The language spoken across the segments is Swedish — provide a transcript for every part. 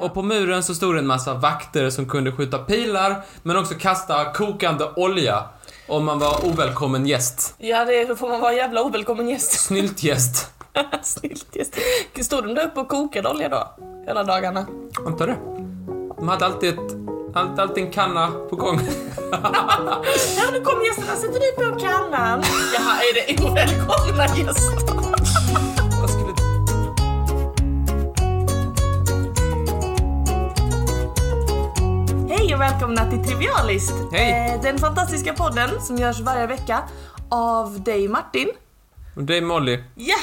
Och på muren så stod det en massa vakter som kunde skjuta pilar, men också kasta kokande olja om man var ovälkommen gäst. Ja, det får man vara jävla ovälkommen gäst. Snyltgäst. Snällt gäst. Stod de där uppe och kokade olja då? Hela dagarna? Antar det. De hade alltid ett, alltid, alltid en kanna på gång. Ja, nu kom gästerna. Sätter du på kannan? Jaha, är det ovälkomna gäster? Välkomna till Trivialist. Hej. Eh, Den fantastiska podden som görs varje vecka av dig Martin. Och är Molly. Ja!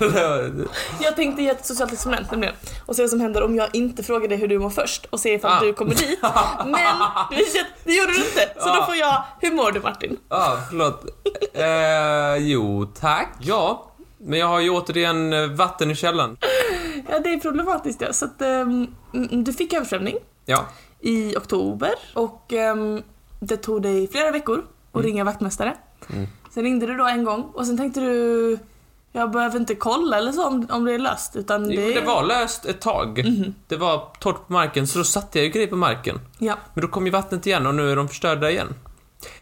Jag tänkte ge ett socialt experiment nämligen och se vad som händer om jag inte frågar dig hur du mår först och se ifall Ah. du kommer dit. Men det gjorde du inte, så då Ah. får jag, hur mår du Martin? Ja, förlåt. Eh, jo, tack. Ja, men jag har ju återigen eh, vatten i källaren. Ja, det är problematiskt ja, så att mm, du fick översvämning Ja. i oktober och ehm, det tog dig flera veckor att ringa vaktmästare. Mm. Sen ringde du då en gång och sen tänkte du jag behöver inte kolla eller så om, om det är löst utan Jo, det... det var löst ett tag. Det var torrt på marken, så då satte jag ju grejer på marken. Ja. Men då kom ju vattnet igen och nu är de förstörda igen.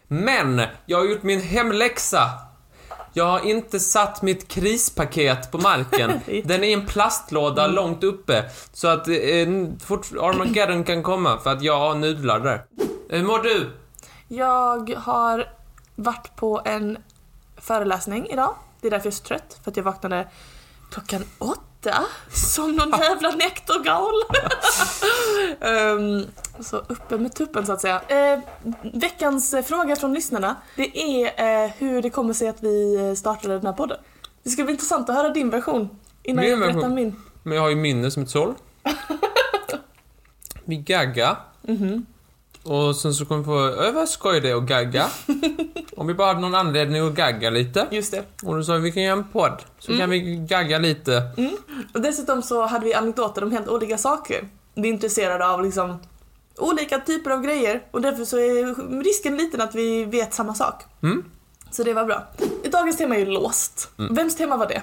Men, jag har gjort min hemläxa. Jag har inte satt mitt krispaket på marken. Den är i en plastlåda långt uppe. Så att eh, fort Armageddon kan komma för att jag har nudlar där. Hur mår du? Jag har varit på en föreläsning idag. Det är därför jag är så trött, för att jag vaknade klockan åtta som någon jävla nektorgal. um, så uppe med tuppen så att säga. Eh, veckans fråga från lyssnarna, det är eh, hur det kommer sig att vi eh, startade den här podden. Det ska bli intressant att höra din version innan Min jag berättar version? min. Men jag har ju minne som ett såll. Vi gagga. Och sen så kom vi på, äh, vad skoj det är att gagga. Om vi bara hade någon anledning att gagga lite. Just det. Och då sa vi, vi kan göra en podd. Så kan vi gagga lite. Och dessutom så hade vi anekdoter om helt olika saker. Vi är intresserade av liksom olika typer av grejer och därför så är risken liten att vi vet samma sak. Mm. Så det var bra. Dagens tema är ju låst. Vems tema var det?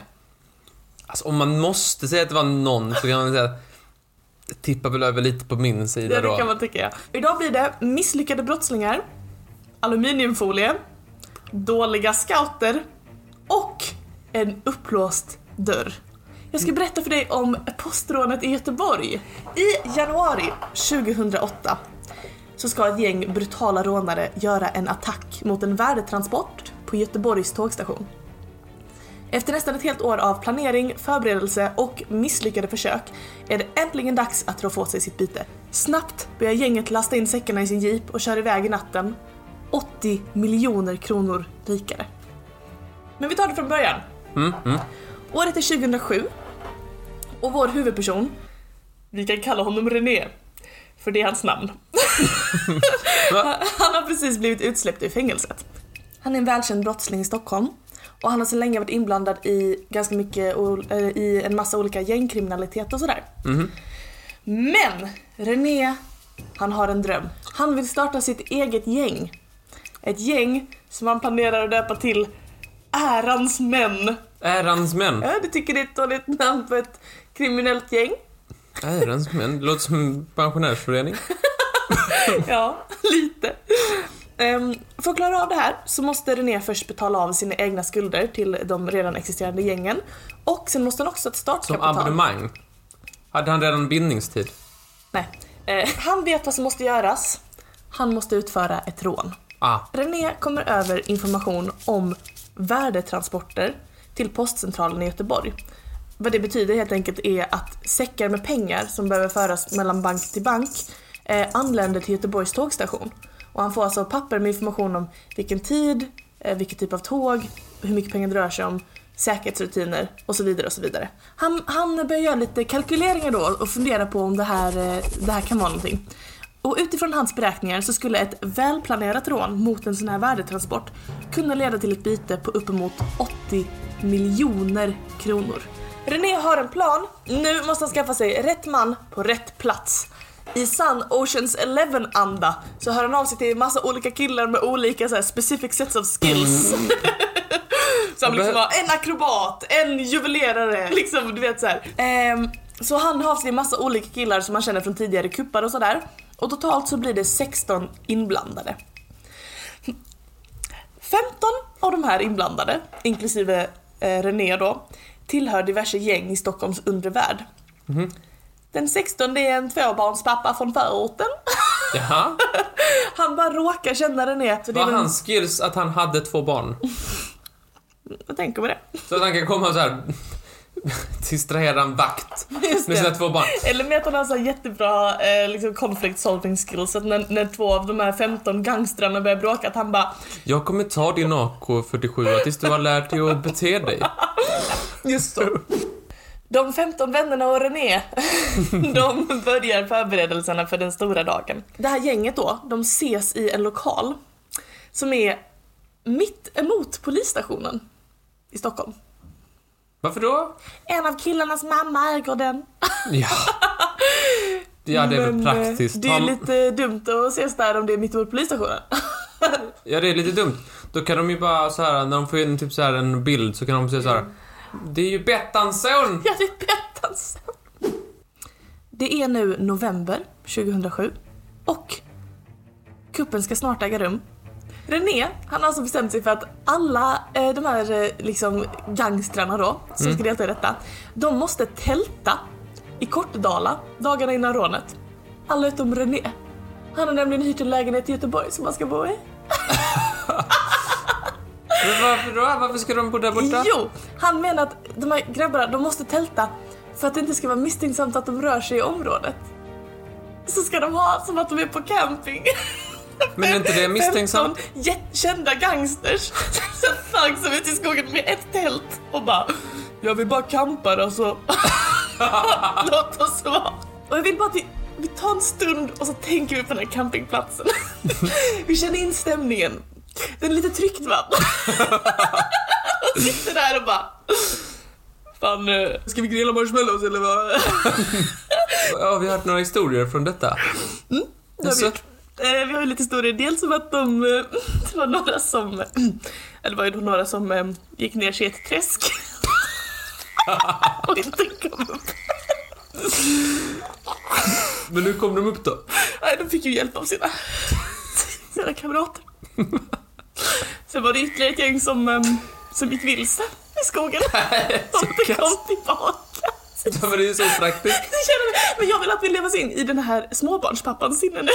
Alltså om man måste säga att det var någon så kan man säga tippar väl över lite på min sida Det, det då. kan man tycka ja. Idag blir det misslyckade brottslingar, aluminiumfolie, dåliga scouter och en upplåst dörr. Jag ska berätta för dig om postrånet i Göteborg. I januari 2008 så ska ett gäng brutala rånare göra en attack mot en värdetransport på Göteborgs tågstation. Efter nästan ett helt år av planering, förberedelse och misslyckade försök är det äntligen dags att rå på sig sitt byte. Snabbt börjar gänget lasta in säckarna i sin jeep och kör iväg i natten. 80 miljoner kronor rikare. Men vi tar det från början. Mm, mm. Året är 2007 och vår huvudperson, vi kan kalla honom René, för det är hans namn. Han har precis blivit utsläppt ur fängelset. Han är en välkänd brottsling i Stockholm och han har sedan länge varit inblandad i ganska mycket, eh, i en massa olika gängkriminalitet och sådär. Mhm. Men René, han har en dröm. Han vill starta sitt eget gäng. Ett gäng som han planerar att döpa till Ärans män. Ärans män. Ja, du tycker det är ett dåligt namn på ett kriminellt gäng? Ärans män. Det låter som en pensionärsförening. Ja, lite. Um, för att klara av det här så måste René först betala av sina egna skulder till de redan existerande gängen. Och sen måste han också ha ett Som startkapital. abonnemang. Hade han redan bindningstid? Nej. Eh, han vet vad som måste göras. Han måste utföra ett rån. Ah. René kommer över information om värdetransporter till postcentralen i Göteborg. Vad det betyder helt enkelt är att säckar med pengar som behöver föras mellan bank till bank eh, anländer till Göteborgs tågstation. Och han får alltså papper med information om vilken tid, eh, vilken typ av tåg, hur mycket pengar det rör sig om, säkerhetsrutiner och så vidare och så vidare. Han, han börjar göra lite kalkyleringar då och fundera på om det här, eh, det här kan vara någonting. Och utifrån hans beräkningar så skulle ett välplanerat rån mot en sån här värdetransport kunna leda till ett byte på uppemot 80 miljoner kronor. René har en plan. Nu måste han skaffa sig rätt man på rätt plats. I sann Oceans Eleven-anda så hör han av sig till massa olika killar med olika så här, specific sets of skills. Som liksom har en akrobat, en juvelerare, liksom du vet så här. Ehm, Så han har sin massa olika killar som han känner från tidigare kuppar och sådär. Och totalt så blir det 16 inblandade. 15 av de här inblandade, inklusive eh, René då, tillhör diverse gäng i Stockholms undre värld. Den 16 är en tvåbarnspappa från förorten. Jaha. Han bara råkar känna det är Var väl- hans skills att han hade två barn? Jag tänker på det. Så att han kan komma så här distrahera en vakt med sina två barn. Eller med att han har så jättebra eh, liksom conflict solving skills. Att när, när två av de här 15 gangstrarna börjar bråka att han bara Jag kommer ta din AK47 tills du har lärt dig att bete dig. Just så. De 15 vännerna och René, de börjar förberedelserna för den stora dagen. Det här gänget då, de ses i en lokal som är mitt emot polisstationen i Stockholm. Varför då? En av killarnas mamma äger den. Ja. Ja, det är väl eh, praktiskt. Det är lite dumt att ses där om det är mitt emot polisstationen. Ja, det är lite dumt. Då kan de ju bara så här när de får in typ så här en bild så kan de säga så här. Det är ju Bettans son! Ja, det är Bettans Det är nu november 2007 och kuppen ska snart äga rum. René, han har alltså bestämt sig för att alla eh, de här eh, liksom gangstrarna då, som ska delta i detta, de måste tälta i Kortedala dagarna innan rånet. Alla utom René. Han har nämligen hyrt en lägenhet i Göteborg som han ska bo i. Men varför då? Varför ska de bo där borta? Jo, han menar att de här grabbarna, de måste tälta för att det inte ska vara misstänksamt att de rör sig i området. Så ska de ha som att de är på camping. Men är inte det misstänksamt? 15 jättekända gangsters som flagg som ute i skogen med ett tält och bara Jag vill bara campa då så låt oss vara. Och jag vill bara att vi, vi tar en stund och så tänker vi på den här campingplatsen. vi känner in stämningen. Den är lite tryckt va? och sitter där och bara Fan, eh, ska vi grilla marshmallows eller vad? Ja, vi har hört några historier från detta. Det har vi, eh, vi har ju lite historier, dels om att de, eh, det var några som, eller det var ju några som eh, gick ner sig i ett träsk. och inte kom upp. Men hur kom de upp då? Nej, de fick ju hjälp av sina, sina kamrater. Sen var det ytterligare ett gäng som, eh, som gick vilse i skogen. Inte kass. kom tillbaka. Ja, men det är ju så praktiskt. Men jag vill att vi lever oss in i den här småbarnspappans sinne nu.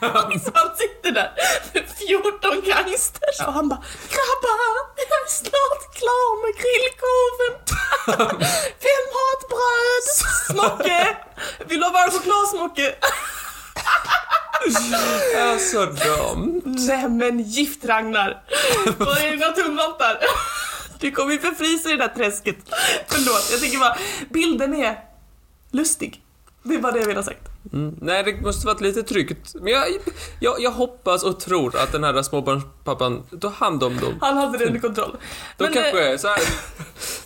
Så han sitter där med 14 gangsters och han bara Grabbar, jag är snart klar med grillkorven. Vem har ett bröd? Smocke! Vill du ha varm choklad Smocke? Alltså de. Nej men gift Ragnar. Var är dina tumvantar? Du kommer ju förfrysa i det där träsket. Förlåt, jag tycker bara bilden är lustig. Det är bara det jag vill ha sagt. Mm. Nej, det måste varit lite tryggt. Men jag, jag, jag hoppas och tror att den här småbarnspappan tar hand om dem. Han hade det under kontroll. De Men, kanske eh, är så här.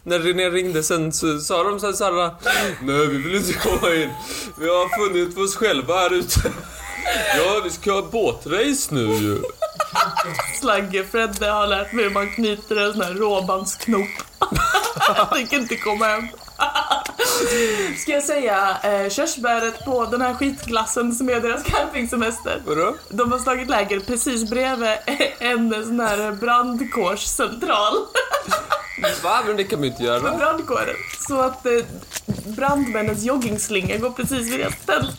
När René ringde sen så sa de så här, så här Nej, vi vill inte komma in. Vi har funnit oss själva här ute. Ja, vi ska ha båtrace nu ju. Slagge Fredde har lärt mig hur man knyter en sån här råbandsknop. Jag tänker inte komma hem. Ska jag säga eh, körsbäret på den här skitglassen som är deras campingsemester. Vadå? De har slagit läger precis bredvid en sån här brandkårscentral. Va? Men det kan man ju inte Med göra. brandkåren. Så att eh, brandmännens joggingslinga går precis vid deras tält.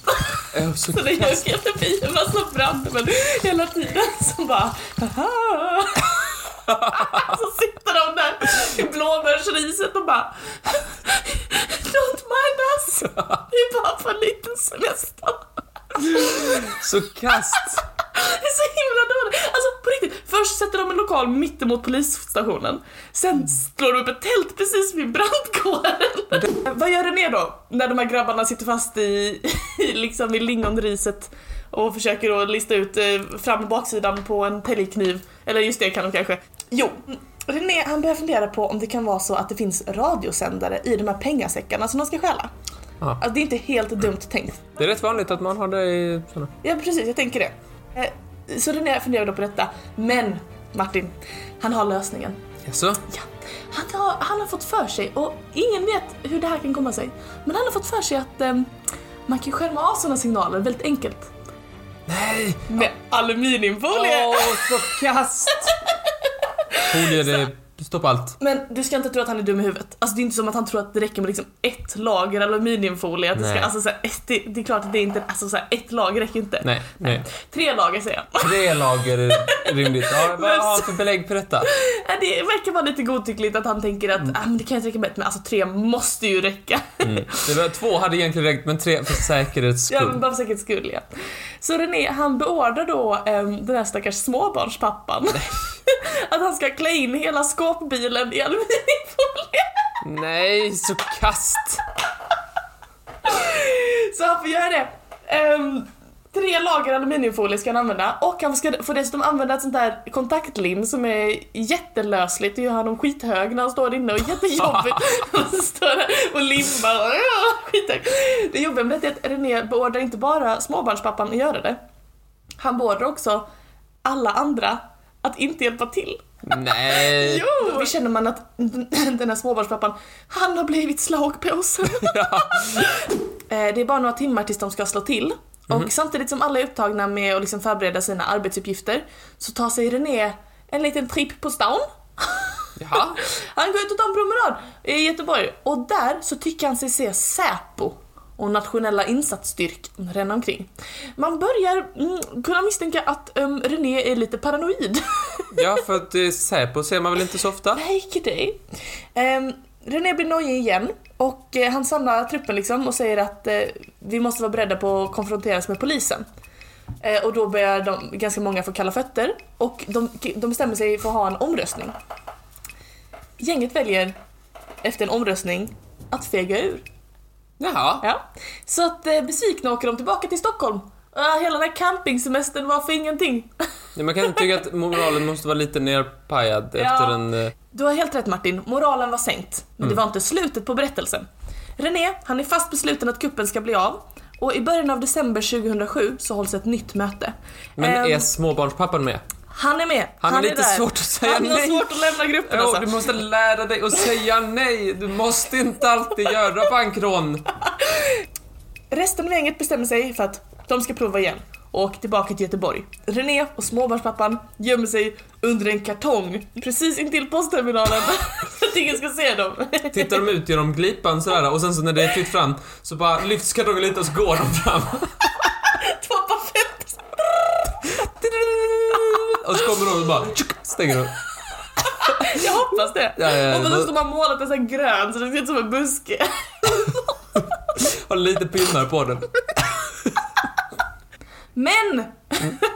Ja, så Så det åker förbi en massa brandmän hela tiden som bara Haha. Så sitter de där i blåbärsriset och bara Don't mind us. Det är bara en liten semester. Så kast. Det är så himla dåligt. Alltså på riktigt, först sätter de en lokal mittemot polisstationen. Sen slår de upp ett tält precis vid brandkåren. Vad gör René då? När de här grabbarna sitter fast i, i liksom i lingonriset och försöker då lista ut eh, fram och baksidan på en täljkniv. Eller just det kan de kanske. Jo, René han börjar fundera på om det kan vara så att det finns radiosändare i de här pengasäckarna som de ska stjäla. Alltså det är inte helt dumt tänkt. Det är rätt vanligt att man har det i såna. Ja precis, jag tänker det. Eh, Så René funderar då på detta, men Martin, han har lösningen. Jaså? Ja. Han har, han har fått för sig, och ingen vet hur det här kan komma sig, men han har fått för sig att eh, man kan skärma av sådana signaler väldigt enkelt. Nej! Med aluminiumfolie! Åh, så kast! Folie, det stoppar allt. Men du ska inte tro att han är dum i huvudet. Alltså det är inte som att han tror att det räcker med liksom ett lager aluminiumfolie. Att det, ska, Nej. alltså, så här, ett, det, det är klart att det är inte, alltså så här, ett lager räcker inte. Nej, nej. Tre lager säger jag. Tre lager är rimligt. Ja, vad har han för belägg för detta? Ja, Det verkar vara lite godtyckligt att han tänker att ah, men det kan inte räcka med ett, men alltså tre måste ju räcka. Mm. Det var, två hade egentligen räckt, men tre för säkerhets Ja, skull. men bara för säkerhets skull ja. Så René, han beordrar då um, den här stackars småbarnspappan att han ska klä in hela skåpbilen i aluminiumfolie. Nej, så kast! Så han får göra det. Ehm, tre lager aluminiumfolie ska han använda och han ska, får dessutom använda ett sånt där kontaktlim som är jättelösligt. Det gör honom skithög när han står inne och jättejobbigt. och så står där och limmar och skithög. Det jobbiga med det är att René beordrar inte bara småbarnspappan att göra det. Han beordrar också alla andra att inte hjälpa till. Nej. Jo! Vi känner man att den här småbarnspappan, han har blivit slagpåsen. Ja. Eh, Det är bara några timmar tills de ska slå till. Och samtidigt som alla är upptagna med att liksom förbereda sina arbetsuppgifter så tar sig René en liten tripp på stan. Jaha. Han går ut och tar en promenad i Göteborg och där så tycker han sig se Säpo och nationella insatsstyrkan ränna omkring. Man börjar mm, kunna misstänka att um, René är lite paranoid. Ja, för att eh, Säpo ser man väl inte så ofta? Nej, det. Um, René blir nojig igen och eh, han samlar truppen liksom och säger att eh, vi måste vara beredda på att konfronteras med polisen. Eh, och då börjar de, ganska många få kalla fötter och de, de bestämmer sig för att ha en omröstning. Gänget väljer efter en omröstning att fega ur. Jaha. Ja. Så att eh, besvikna åker de tillbaka till Stockholm. Ah, hela den här campingsemestern var för ingenting. Ja, man kan tycka att moralen måste vara lite nerpajad efter en... eh, Du har helt rätt Martin, moralen var sänkt. Men det var inte slutet på berättelsen. René, han är fast besluten att kuppen ska bli av. Och i början av december 2007 så hålls ett nytt möte. Men Ehm, är småbarnspappan med? Han är med. Han har lite där. svårt att säga han nej. har svårt att lämna gruppen Jo, alltså. du måste lära dig att säga nej. Du måste inte alltid göra bankrån. Resten av gänget bestämmer sig för att de ska prova igen och åker tillbaka till Göteborg. René och småbarnspappan gömmer sig under en kartong precis intill postterminalen för att ingen ska se dem. Tittar de ut genom glipan sådär och sen så när det är fritt fram så bara lyfts kartongen lite och så går de fram. Och så kommer de och bara tjuk, stänger de. Jag hoppas det. Ja, ja, och så har man målat den så här grön så det ser ut som en buske. Har lite pinnar på den. Men!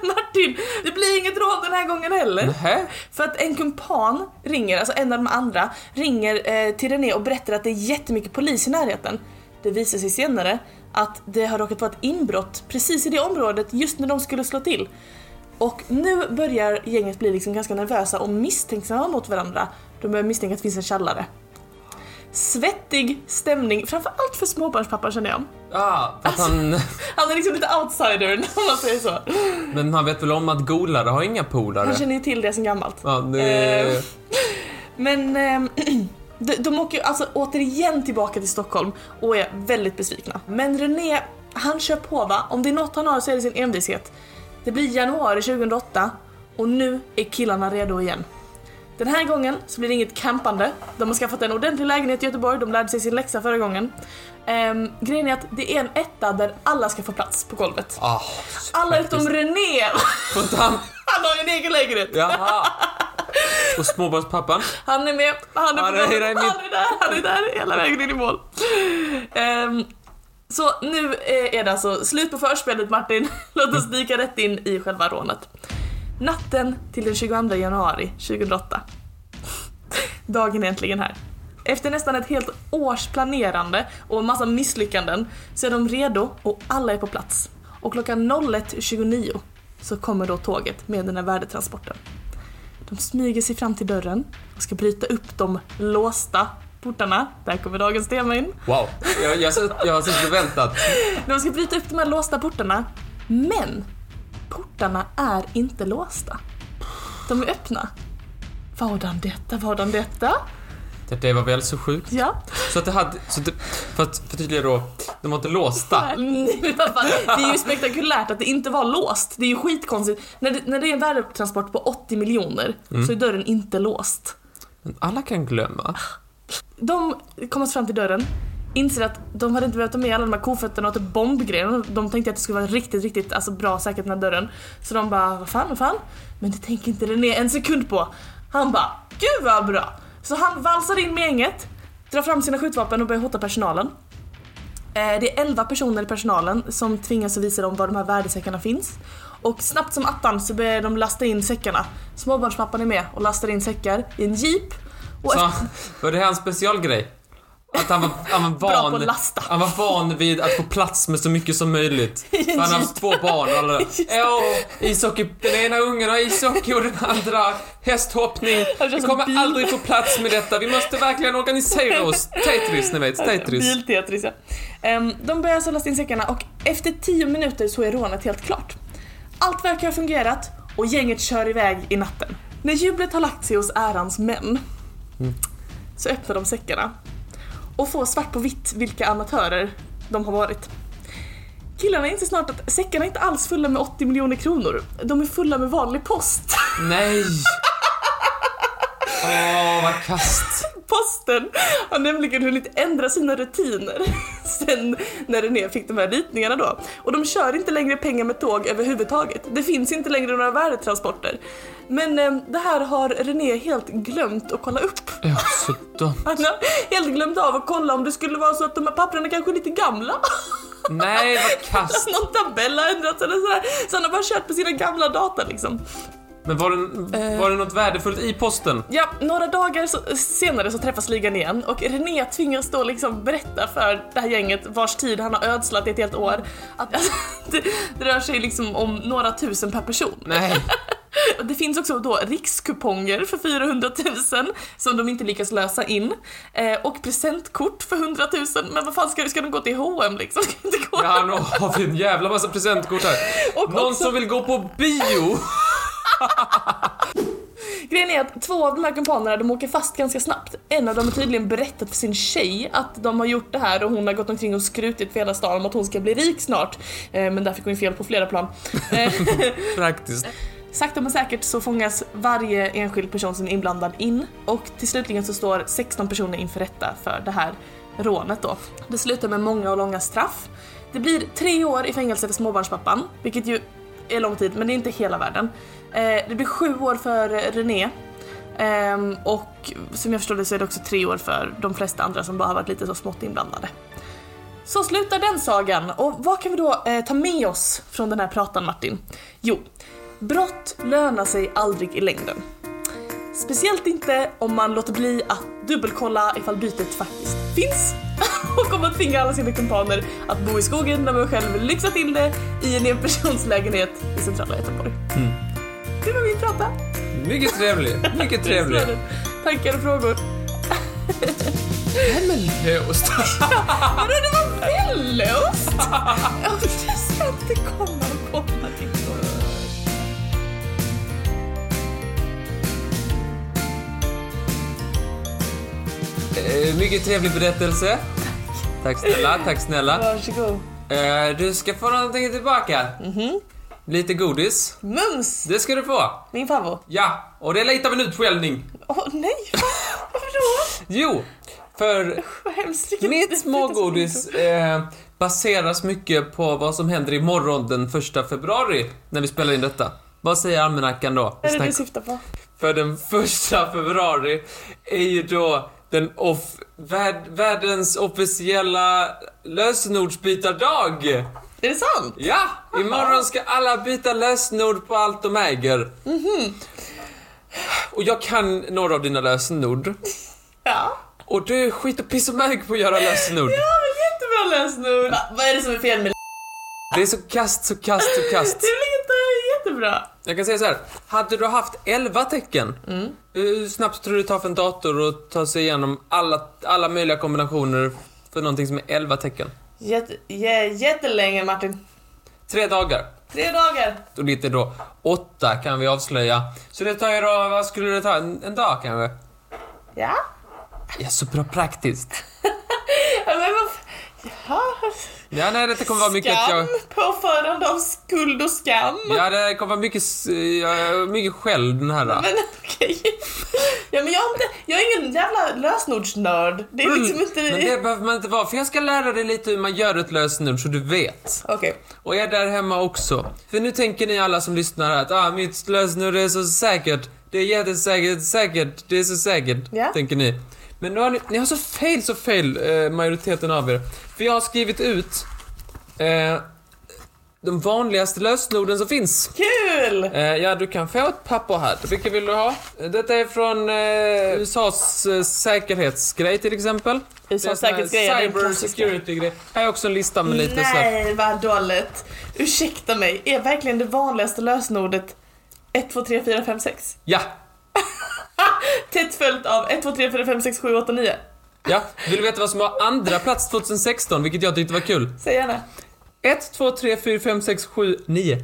Martin, det blir inget råd den här gången heller. Nähä? För att en kumpan ringer, alltså en av de andra, ringer eh, till René och berättar att det är jättemycket polis i närheten. Det visar sig senare att det har råkat vara ett inbrott precis i det området just när de skulle slå till. Och nu börjar gänget bli liksom ganska nervösa och misstänksamma mot varandra. De börjar misstänka att det finns en källare. Svettig stämning, framförallt för småbarnspappan känner jag. Ja, för att han... Han är liksom lite outsider om man säger så. Men han vet väl om att golare har inga Han polare? känner ju till det sen gammalt. Ja, det... Eh, Men ehm, de, de åker ju alltså återigen tillbaka till Stockholm och är väldigt besvikna. Men René, han kör på va? Om det är något han har så är det sin envishet. Det blir januari 2008 och nu är killarna redo igen. Den här gången så blir det inget campande. De har skaffat en ordentlig lägenhet i Göteborg, de lärde sig sin läxa förra gången. Um, grejen är att det är en etta där alla ska få plats på golvet. Ah, Alla utom René! Han... Han har ju en egen lägenhet. Jaha. Och småbarnspappan? Han är med, han är, Han är där i han är där, han är där hela vägen in i mål. Ehm, så nu eh, är det alltså slut på förspelet Martin, låt oss dyka rätt in i själva rånet. Natten till den 22 januari 2008. Dagen är äntligen här. Efter nästan ett helt års planerande och en massa misslyckanden så är de redo och alla är på plats. Och klockan 01.29 så kommer då tåget med den här värdetransporten. De smyger sig fram till dörren och ska bryta upp de låsta portarna. Där kommer dagens tema in. Wow. Jag, jag, jag har suttit och väntat. De ska bryta upp de här låsta portarna. Men portarna är inte låsta. De är öppna. Vadan detta, vadan detta? Det, var väl så sjukt. Ja. Så att det hade, så det, för att förtydliga då, de var inte låsta. Nej, Det är ju spektakulärt att det inte var låst. Det är ju skitkonstigt. När det, när det är en värdetransport på 80 miljoner så är dörren inte låst. Men alla kan glömma. De kommer fram till dörren, inser att de hade inte behövt ta med alla de här kofötterna och typ bombgrejerna. De tänkte att det skulle vara riktigt, riktigt alltså, bra säkert här dörren. Så de bara, vad fan, vad fan? Men det tänker inte René en sekund på. Han bara, gud vad bra! Så han valsar in med gänget, drar fram sina skjutvapen och börjar hota personalen. Eh, det är 11 personer i personalen som tvingas att visa dem var de här värdesäckarna finns. Och snabbt som attan så börjar de lasta in säckarna. Småbarnspappan är med och lastar in säckar i en jeep. Så, var det hans specialgrej? Att han var, han var Bra van, på att lasta. han var van vid att få plats med så mycket som möjligt. En För han har haft två barn och alla Åh, ishockey, den ena ungen har ishockey och den andra hästhoppning. Vi kommer bil. aldrig få plats med detta, vi måste verkligen organisera oss. Tetris, ni vet, Tetris. Bil-Tetris ja. Ehm, de börjar alltså lasta in säckarna och efter 10 minuter så är rånet helt klart. Allt verkar ha fungerat och gänget kör iväg i natten. När jublet har lagt sig hos ärans män så öppnar de säckarna och får svart på vitt vilka amatörer de har varit. Killarna inser snart att säckarna är inte alls fulla med 80 miljoner kronor. De är fulla med vanlig post. Nej! Åh, vad kast. Posten har nämligen hunnit ändra sina rutiner sen när René fick de här ritningarna då. Och de kör inte längre pengar med tåg överhuvudtaget. Det finns inte längre några värdetransporter. Men eh, det här har René helt glömt att kolla upp. Ja, så dumt. Han har helt glömt av att kolla om det skulle vara så att de här papperna kanske är lite gamla. Nej, vad kast. Någon tabell har ändrats eller sådär. Så han har bara kört på sina gamla data liksom. Men var det, Eh. var det något värdefullt i posten? Ja, några dagar så, senare så träffas ligan igen och René tvingas då liksom berätta för det här gänget vars tid han har ödslat i ett helt år att alltså, det, det rör sig liksom om några tusen per person. Nej. Det finns också då rikskuponger för 400 000 som de inte lyckas lösa in eh, och presentkort för 100 000 men vad fan ska, ska de gå till H&M liksom? Ska inte gå Ja, nu har vi en jävla massa presentkort här. Och Någon också- som vill gå på bio? Grejen är att två av de här kumpanerna de åker fast ganska snabbt. En av dem har tydligen berättat för sin tjej att de har gjort det här och hon har gått omkring och skrutit för hela stan om att hon ska bli rik snart. Eh, men där fick hon fel på flera plan. Eh, Praktiskt. Sakta men säkert så fångas varje enskild person som är inblandad in och till slutligen så står 16 personer inför rätta för det här rånet då. Det slutar med många och långa straff. Det blir tre år i fängelse för småbarnspappan, vilket ju är lång tid men det är inte hela världen. Eh, det blir sju år för René ehm, och som jag förstår det så är det också tre år för de flesta andra som bara har varit lite så smått inblandade. Så slutar den sagan och vad kan vi då eh, ta med oss från den här pratan Martin? Jo, brott lönar sig aldrig i längden. Speciellt inte om man låter bli att dubbelkolla ifall bytet faktiskt finns. Och om att tvinga alla sina kumpaner att bo i skogen när man själv lyxat till det i en enpersonslägenhet i centrala Göteborg. Mm. Det var min prata. Mycket trevlig. Mycket trevlig. Tankar och frågor? Hemmelöst. Vadå, det var vällöst? Ja, det ska inte komma och komma till Eh, Mycket trevlig berättelse. Tack snälla, tack snälla. Varsågod. Eh, Du ska få någonting tillbaka. Lite godis. Mums! Det ska du få. Min favorit. Ja, och det är lite av en utskällning. Åh nej, varför då? Jo, för mitt smågodis eh, baseras mycket på vad som händer imorgon den första februari när vi spelar in detta. Vad säger almanackan då? Vad är det du syftar på? För den första februari är ju då den off- värld, världens officiella lösenordsbytardag. Är det sant? Ja, imorgon ska alla byta lösenord på allt de äger. Och jag kan några av dina lösenord. Ja. Och du är skit och piss och mög på att göra lösenord. Ja, men jättebra lösenord. Va, vad är det som är fel med Det är så kast, så kast, så kast. Det är inte jättebra? Jag kan säga så här. Hade du haft 11 tecken, hur snabbt tror du det tar för en dator att ta sig igenom alla, alla möjliga kombinationer för någonting som är 11 tecken? Jätte, jä, jättelänge Martin. Tre dagar. Tre dagar. Och lite då åtta kan vi avslöja. Så det tar ju då, vad skulle det ta? En, en dag kanske? Ja. Ja, så bra praktiskt. Ja, men vad... Jaha. Ja, nej, det kommer vara mycket att Skam, jag... påförande av skuld och skam. Ja, det kommer vara mycket, ja, mycket skäll den här. Men okej. Ja men jag är, inte, jag är ingen jävla lösenordsnörd. Det är liksom inte... Mm. Men det behöver man inte vara, för jag ska lära dig lite hur man gör ett lösenord så du vet. Okej. Och är där hemma också. För nu tänker ni alla som lyssnar att ah, mitt lösenord är så säkert. Det är jättesäkert, säkert, det är så säkert. Ja. Tänker ni. Men nu har ni, ni har så fel, så fel eh, majoriteten av er. För jag har skrivit ut eh, de vanligaste lösenorden som finns. Kul! Eh, ja, du kan få ett papper här. Vilka vill du ha? Detta är från eh, USAs eh, säkerhetsgrej till exempel. USAs säkerhetsgrej, Cyber security grej. Här är också en lista med lite så här. Nej vad dåligt. Ursäkta mig, är verkligen det vanligaste lösenordet 1, 2, 3, 4, 5, 6? Ja, Tätt följt av 1, 2, 3, 4, 5, 6, 7, 8, 9. Ja. Vill du veta vad som var andra plats 2016, vilket jag tyckte var kul? Säg gärna. 1, 2, 3, 4, 5, 6, 7, 9.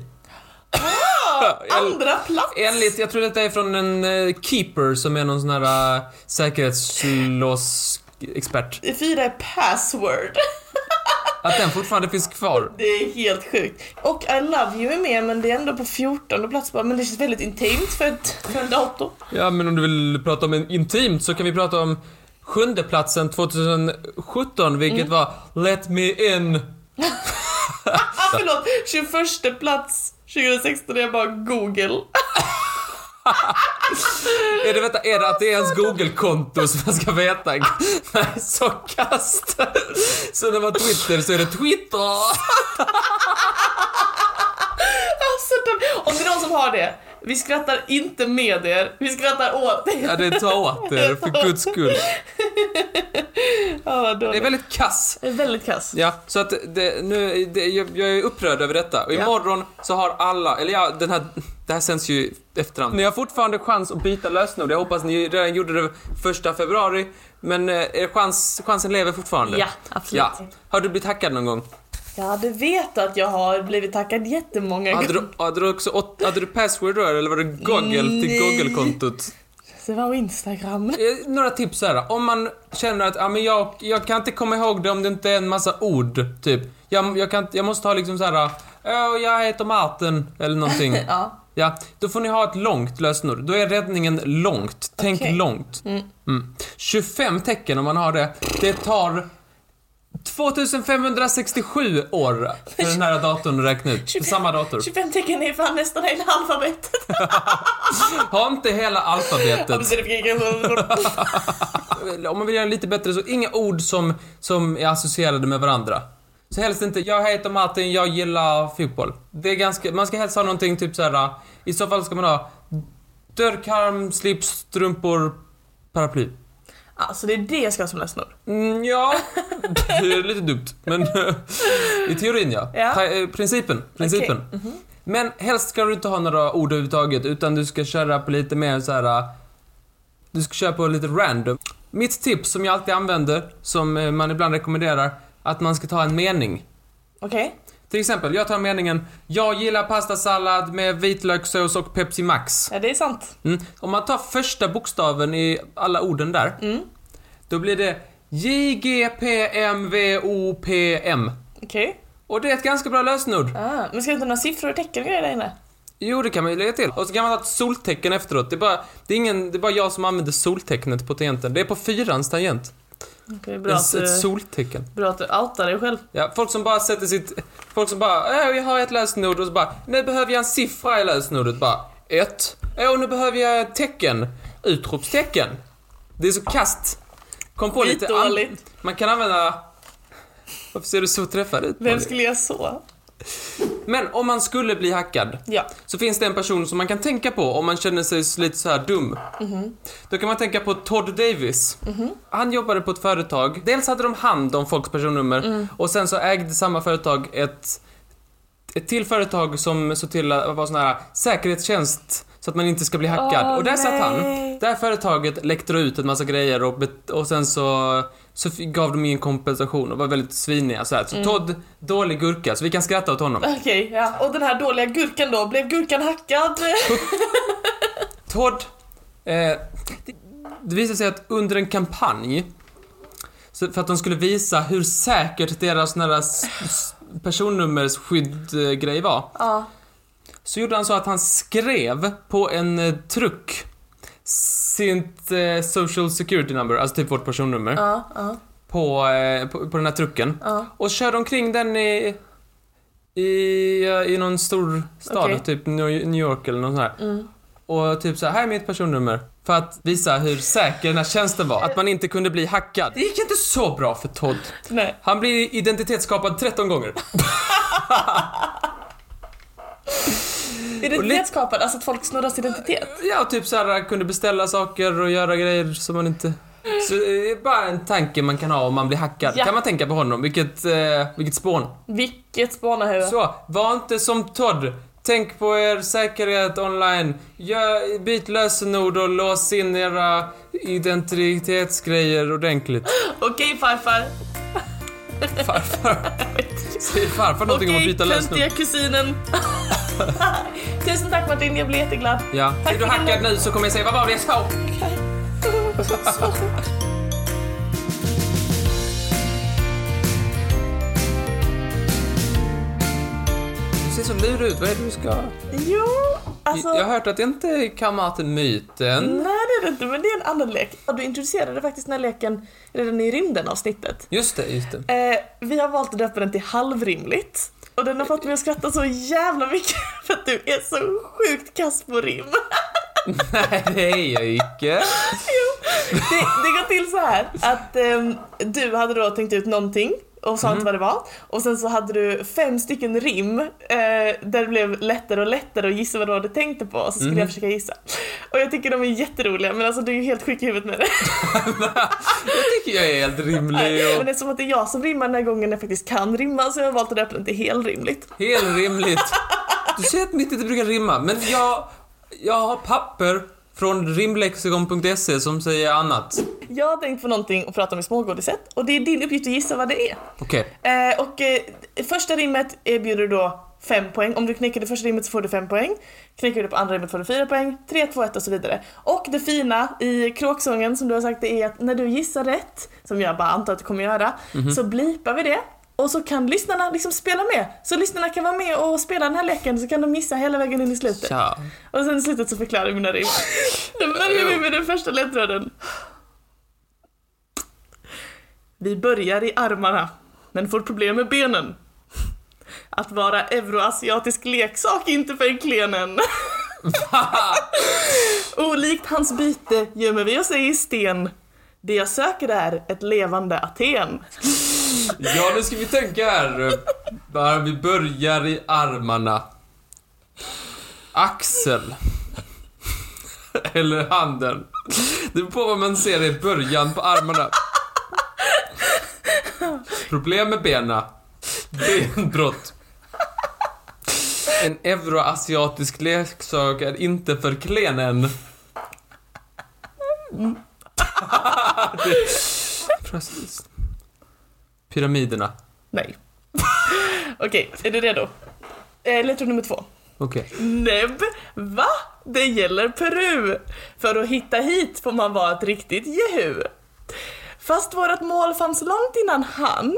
Andra plats! Enligt, jag tror detta är från en eh, Keeper som är någon sån här uh, säkerhetslås-expert. Fyra är password. Att den fortfarande finns kvar. Det är helt sjukt. Och I love you är med men det är ändå på 14 plats bara. Men det känns väldigt intimt för, ett, för en dator. Ja, men om du vill prata om en intimt så kan vi prata om sjunde platsen 2017, vilket var Let Me In. Ah förlåt, 21 plats 2016 är bara Google. Är det, vänta, är det att det är ens Google-konto som man ska veta? Nej, så kast. Så när man Twitter så är det Twitter. Alltså, de, om det är någon som har det, vi skrattar inte med er, vi skrattar åt er. Ja, det är ta åt er, för guds skull. Ja, Det är väldigt kass. Det är väldigt kass. Ja, så att det, nu, det, jag, jag är upprörd över detta. Och Ja. imorgon så har alla, eller ja, den här, det här sänds ju efterhand. Ni har fortfarande chans att byta lösenord. Jag hoppas ni redan gjorde det första februari. Men eh, er chans, chansen lever fortfarande. Ja, absolut. Ja. Har du blivit hackad någon gång? Ja, du vet att jag har blivit tackad jättemånga Hade gånger. du, hade du också hade du password då eller var det Google till. Google-kontot? Det var Instagram. Eh, Några tips här. Om man känner att ah, men jag, jag kan inte komma ihåg det om det inte är en massa ord, typ. Jag, jag, kan, jag måste ha liksom så här. "Åh, jag heter Martin, eller någonting. Ja. Ja, då får ni ha ett långt lösenord. Då är räddningen långt. Tänk Okej. långt. Mm. 25 tecken om man har det. Det tar 2567 år för den här datorn att räkna ut. För 25 samma dator. 25 tecken är fan nästan hela alfabetet. Ha inte hela alfabetet. Om man vill göra lite bättre så inga ord som, som är associerade med varandra. Så helst inte, jag heter Martin, jag gillar fotboll. Det är ganska, man ska helst ha någonting typ så här. i så fall ska man ha dörrkarm, slips, strumpor, paraply. Alltså det är det jag ska ha som lösenord. Mm, ja, det är lite dumt. Men i teorin ja. Ja. Eh, Principen, principen. Okej, mhm. Men helst ska du inte ha några ord överhuvudtaget utan du ska köra på lite mer så här. Du ska köra på lite random. Mitt tips som jag alltid använder, som eh, man ibland rekommenderar, att man ska ta en mening. Okej. Till exempel, jag tar meningen Jag gillar pastasallad med vitlökssås och Pepsi Max. Ja, det är sant. Mm. Om man tar första bokstaven i alla orden där, Mm. då blir det JGPMVOPM. Okej. Och det är ett ganska bra lösenord. Ah, men ska det inte några siffror och tecken och grejer där inne? Jo, det kan man ju lägga till. Och så kan man ha ett soltecken efteråt. Det är bara, det är ingen, det är bara jag som använder soltecknet på tangenten. Det är på fyrans tangent. Okej, bra, Ett, du, ett soltecken. bra att du outar dig själv. Ja, folk som bara sätter sitt... Folk som bara, åh, jag har ett lösenord och så bara, nu behöver jag en siffra i lösenordet. Bara, ett. Åh, nu behöver jag ett tecken. Utropstecken. Det är så kast. Kom på lite... an-. Man kan använda... Varför ser du så träffad ut? Vem skulle jag så? Men om man skulle bli hackad, Ja. så finns det en person som man kan tänka på om man känner sig lite så här dum. Då kan man tänka på Todd Davis. Han jobbade på ett företag. Dels hade de hand om folks personnummer och sen så ägde samma företag ett, ett till företag som såg till att vara sån här säkerhetstjänst så att man inte ska bli hackad. Åh, och där satt han. nej. Det här företaget läckte ut en massa grejer och, och sen så, så gav de ingen kompensation och var väldigt sviniga så här. Så Todd, dålig gurka, så vi kan skratta åt honom. Okej, ja. Och den här dåliga gurkan då? Blev gurkan hackad? Todd, eh, det, visade sig att under en kampanj, så för att de skulle visa hur säkert deras s- personnummersskydd-grej var, Ja. så gjorde han så att han skrev på en eh, truck sitt eh, social security number, alltså typ vårt personnummer, Ja, ja, på, eh, på, på den här trucken. ja. Och körde omkring den i, i, i någon stor stad, Okej. typ New New York eller något sånt här. Mm. Och typ så här, här är mitt personnummer. För att visa hur säker den här tjänsten var. Att man inte kunde bli hackad. Det gick inte så bra för Todd. Nej. Han blir identitetsskapad 13 gånger. Identitetsskapad, alltså att folk snurras identitet. Ja, typ så här kunde beställa saker och göra grejer som man inte... Så det är bara en tanke man kan ha om man blir hackad. Ja. Kan man tänka på honom. Vilket, eh, vilket spån. Vilket spånarhuvud. Så, var inte som Todd. Tänk på er säkerhet online. Gör, byt lösenord och lås in era identitetsgrejer ordentligt. Okej farfar. Farfar. Säger farfar någonting om att byta Okej, lösenord? töntiga kusinen. Tusen tack Martin, jag blir jätteglad. Ja. Tack Är du hackad nu så kommer jag säga vad var det jag sa? Du ser så lurig ut. Vad är det du ska... Jo, alltså... Jag har hört att det inte kan vara till myten. Nej det är det inte, men det är en annan lek. Och du introducerade faktiskt den här leken redan i rymden avsnittet. Just det, just det. Eh, vi har valt att döpa den till halvrimligt. Och den har fått mig att skratta så jävla mycket för att du är så sjukt kass på rim. Nej, det är jag icke. Det, det går till så här att ehm, du hade då tänkt ut någonting och sa inte vad det var. Och sen så hade du fem stycken rim eh, där det blev lättare och lättare att gissa vad du hade tänkt det på och så skulle jag försöka gissa. Och jag tycker de är jätteroliga men alltså du är ju helt sjuk i huvudet med det. Jag tycker jag är helt rimlig Men och eftersom att det är jag som rimmar den här gången jag faktiskt kan rimma så har jag valt att döpa den till helrimligt. helt rimligt. Du säger att mitt inte brukar rimma, men jag, jag har papper från rimlexikon.se som säger annat. Jag har tänkt på någonting och prata om i smågodiset och det är din uppgift att gissa vad det är. Okej. Eh, och eh, första rimmet erbjuder då 5 poäng. Om du knäcker det första rimmet så får du 5 poäng. Knäcker du det på andra rimmet får du 4 poäng. 3, 2, 1 och så vidare. Och det fina i kråksången som du har sagt det är att när du gissar rätt, som jag bara antar att du kommer göra, så blipar vi det. Och så kan lyssnarna liksom spela med. Så lyssnarna kan vara med och spela den här leken så kan de missa hela vägen in i slutet. Tja. Och sen i slutet så förklarar jag mina rim. Då börjar vi med den första ledtråden. Vi börjar i armarna, men får problem med benen. Att vara euroasiatisk leksak är inte för klenen. Olikt hans byte gömmer vi oss i sten. Det jag söker är ett levande Aten. Ja, nu ska vi tänka här. Bara vi börjar i armarna. Axel. Eller handen. Det beror på vad man ser i början på armarna. Problem med benen. Benbrott. En euroasiatisk leksak är inte för klenen. Det- Precis. Pyramiderna. Nej. Okej, är du redo? Eh, ledtråd nummer två. Okej. Nebb, va? Det gäller Peru. För att hitta hit får man vara ett riktigt jehu. Fast vårat mål fanns långt innan han.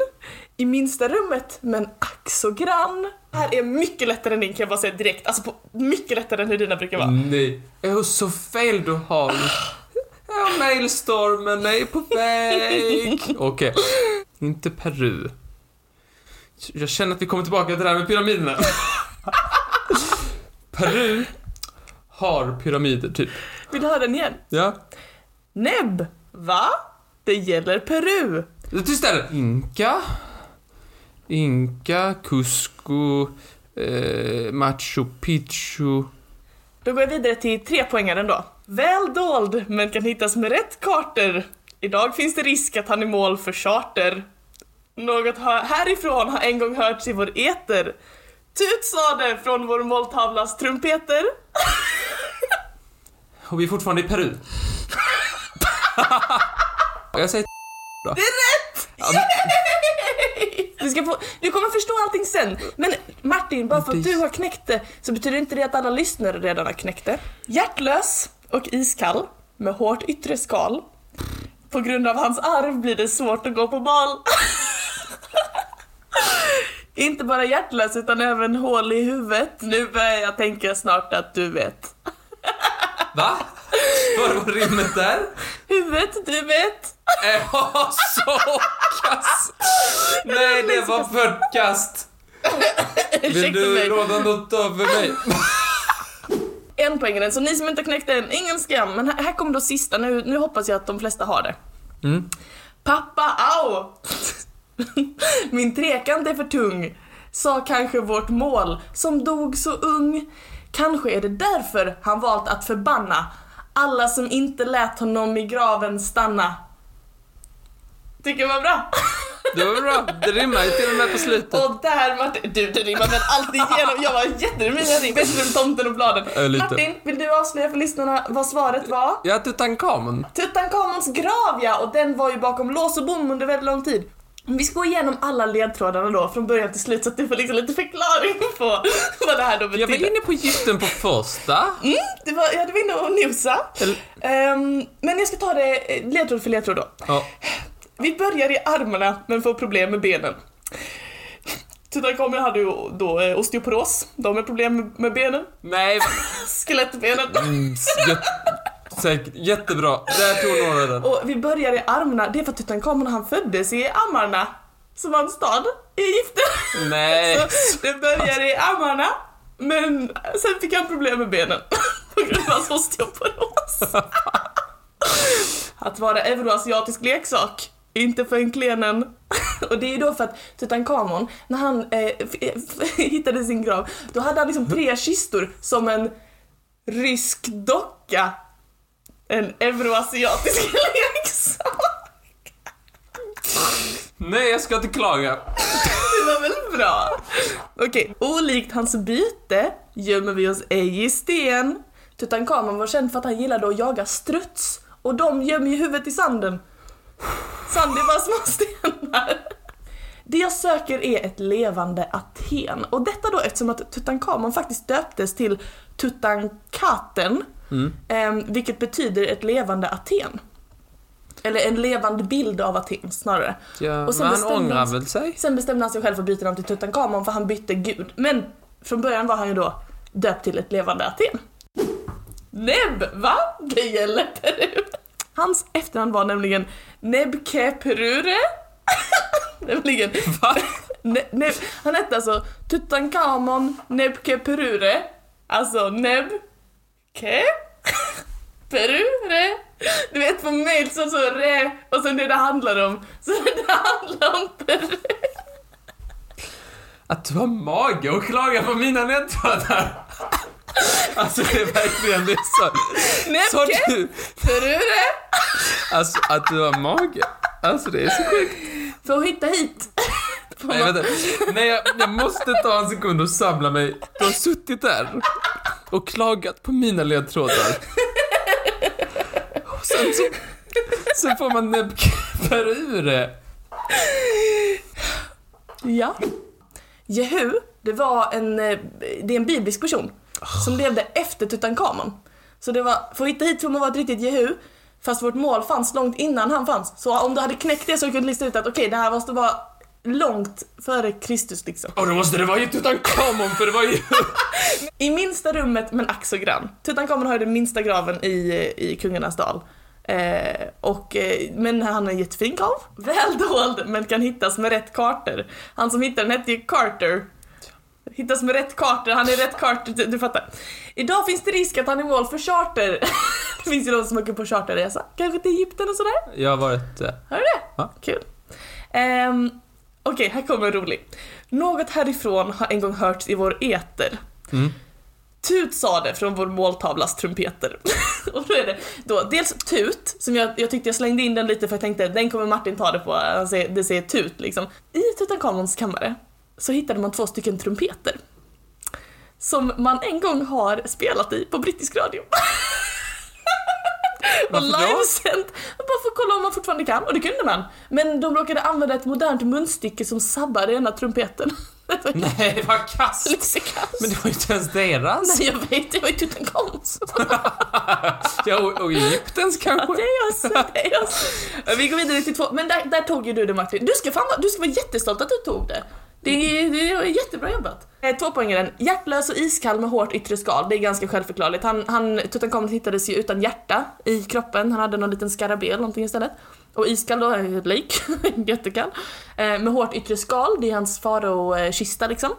I minsta rummet, men ack så grann. Det här är mycket lättare än din kan jag bara säga direkt. Alltså på, mycket lättare än hur dina brukar vara. Nej. Åh, så fel du har. Ja, mailstormen är på väg. Okej. Inte Peru. Jag känner att vi kommer tillbaka till det här med pyramiderna. Peru har pyramider, typ. Vill du höra den igen? Ja. Nebb, va? Det gäller Peru. Tyst där! Inka. Inka, Cusco, eh, Machu Picchu. Då går jag vidare till tre poängaren då. Väl dold, men kan hittas med rätt kartor. Idag finns det risk att han är mål för charter. Något härifrån har en gång hörts i vår eter. Tut sa det från vår måltavlas trumpeter. Och vi är fortfarande i Peru. Jag säger då. Det är rätt! Du, ska få, du kommer förstå allting sen. Men Martin, bara för att du har knäckt det så betyder inte det att alla lyssnare redan har knäckt det. Hjärtlös och iskall. med hårt yttre skal. På grund av hans arv blir det svårt att gå på bal. Inte bara hjärtlös utan även hål i huvudet. Nu börjar jag tänka snart att du vet. Va? Vad var rimmet där? Huvudet, du vet. Ja, så kast! Nej, det var för kast. Vill du råda något över mig? En poäng den, så ni som inte knäckt den, ingen skam. Men här, här kommer då sista, nu, nu hoppas jag att de flesta har det. Mm. Pappa, au! Min trekant är för tung, sa kanske vårt mål, som dog så ung. Kanske är det därför han valt att förbanna alla som inte lät honom i graven stanna. Tycker jag var bra. Det var bra. Det rimmar ju till och med på slutet. Och där Martin, du det rimmar väl alltid igenom, jag var jätterolig jag ring, bättre än tomten och bladen. Martin, vill du avslöja för lyssnarna vad svaret var? Ja, Tutankhamon. Tutankhamons grav ja, och den var ju bakom lås och bom under väldigt lång tid. Vi ska gå igenom alla ledtrådarna då från början till slut så att du får liksom lite förklaring på vad det här då Jag betyder. var inne på gitten på första. Mm, det var, ja, du var inne och nosa. Eller- Ehm, men jag ska ta det eh, ledtråd för ledtråd då. Ja. Vi börjar i armarna men får problem med benen. Tutankhamon hade ju då eh, osteoporos, de har problem med, benen. Nej, Skelettbenen. mm, säkert. Jättebra. Där tog några den. Och vi börjar i armarna, det är för att Tutankhamon han föddes i Amarna, som var en stad i Egypten. Nej. Så det börjar i armarna, men sen fick han problem med benen på grund av hans osteoporos. Att vara euroasiatisk leksak, inte för en klenen. Och det är då för att Tutankhamon, när han eh, f- hittade sin grav, då hade han liksom tre kistor som en rysk docka. En euroasiatisk leksak. Nej, jag ska inte klaga. Det var väl bra? Okej, olikt hans byte gömmer vi oss ej i sten. Tutankhamon var känd för att han gillade att jaga struts och de gömmer ju huvudet i sanden. Sand är bara små stenar. Det jag söker är ett levande Aten och detta då eftersom att Tutankhamon faktiskt döptes till Tutankaten, eh, vilket betyder ett levande Aten. Eller en levande bild av Aten snarare. Ja, Och sen men han ångrar väl sig? Sen bestämde han sig själv för att byta namn till Tutankhamon för han bytte gud. Men från början var han ju då döpt till ett levande Aten. Neb, va? Det gäller Peru. Hans efternamn var nämligen Nebkeperure. nämligen... Va? Ne, ne, han hette alltså Tutankhamon Nebkeperure. Alltså Neb... Ke? Perure. Du vet på mail så så re och sen det det handlar om. Så det handlar om Peru. Att du har mage att klaga på mina ledtrådar. Alltså det är verkligen det är så. Så Nebke du, Perure. alltså att du har mage. Alltså det är så sjukt. För att hitta hit. Nej, vänta. Nej jag, jag måste ta en sekund och samla mig. Du har suttit där och klagat på mina ledtrådar. Och sen så, sen får man näbbknippar ur det. Ja. Jehu, det var en, eh, det är en biblisk person som levde efter Tutankhamon. Så det var, för att hitta hit får man vara ett riktigt Jehu, fast vårt mål fanns långt innan han fanns. Så om du hade knäckt det så kunde du lista ut att okej, det här måste vara långt före Kristus liksom. Och då måste det vara ju Tutankhamon för det var ju... I minsta rummet men ack så grann. Tutankhamon har ju den minsta graven i, i Kungarnas dal. Eh, och, eh, men han har en jättefin grav. Väl dold men kan hittas med rätt kartor. Han som hittade den hette ju Carter. Hittas med rätt kartor, han är rätt kartor, du, du fattar. Idag finns det risk att han är mål för charter. det finns ju de som åker på charterresa. Kanske till Egypten och sådär. Jag har varit... eh, Har du det? Ja. Kul. Ehm, Okej, här kommer en rolig. Något härifrån har en gång hörts i vår eter. Mm. Tut sa det från vår måltavlas trumpeter. och då är det då dels Tut, som jag, jag tyckte jag slängde in den lite för jag tänkte den kommer Martin ta det på, han säger, det säger Tut liksom. I Tutankhamons kammare så hittade man två stycken trumpeter. Som man en gång har spelat i på brittisk radio. och livesänt, bara för att kolla om man fortfarande kan, och det kunde man. Men de råkade använda ett modernt munstycke som sabbade ena trumpeten. Det var ju Nej, vad kast! Men det var ju inte ens deras. Nej, jag vet, det var ju Tutankhamons. Ja, och, och Egyptens Ja, kanske. det är oss, det är oss. Vi går vidare till två, men där, där tog ju du det Martin. Du ska, fan, du ska vara jättestolt att du tog det. Det är, det är jättebra jobbat. Eh, Två poäng i den. Hjärtlös och iskall med hårt yttre skal. Det är ganska självförklarligt. Han, han, Tutankhamon hittades ju utan hjärta i kroppen. Han hade någon liten skarabé eller någonting istället. Och iskall då, lik. Jättekall. Eh, med hårt yttre skal, det är hans farao-kista liksom.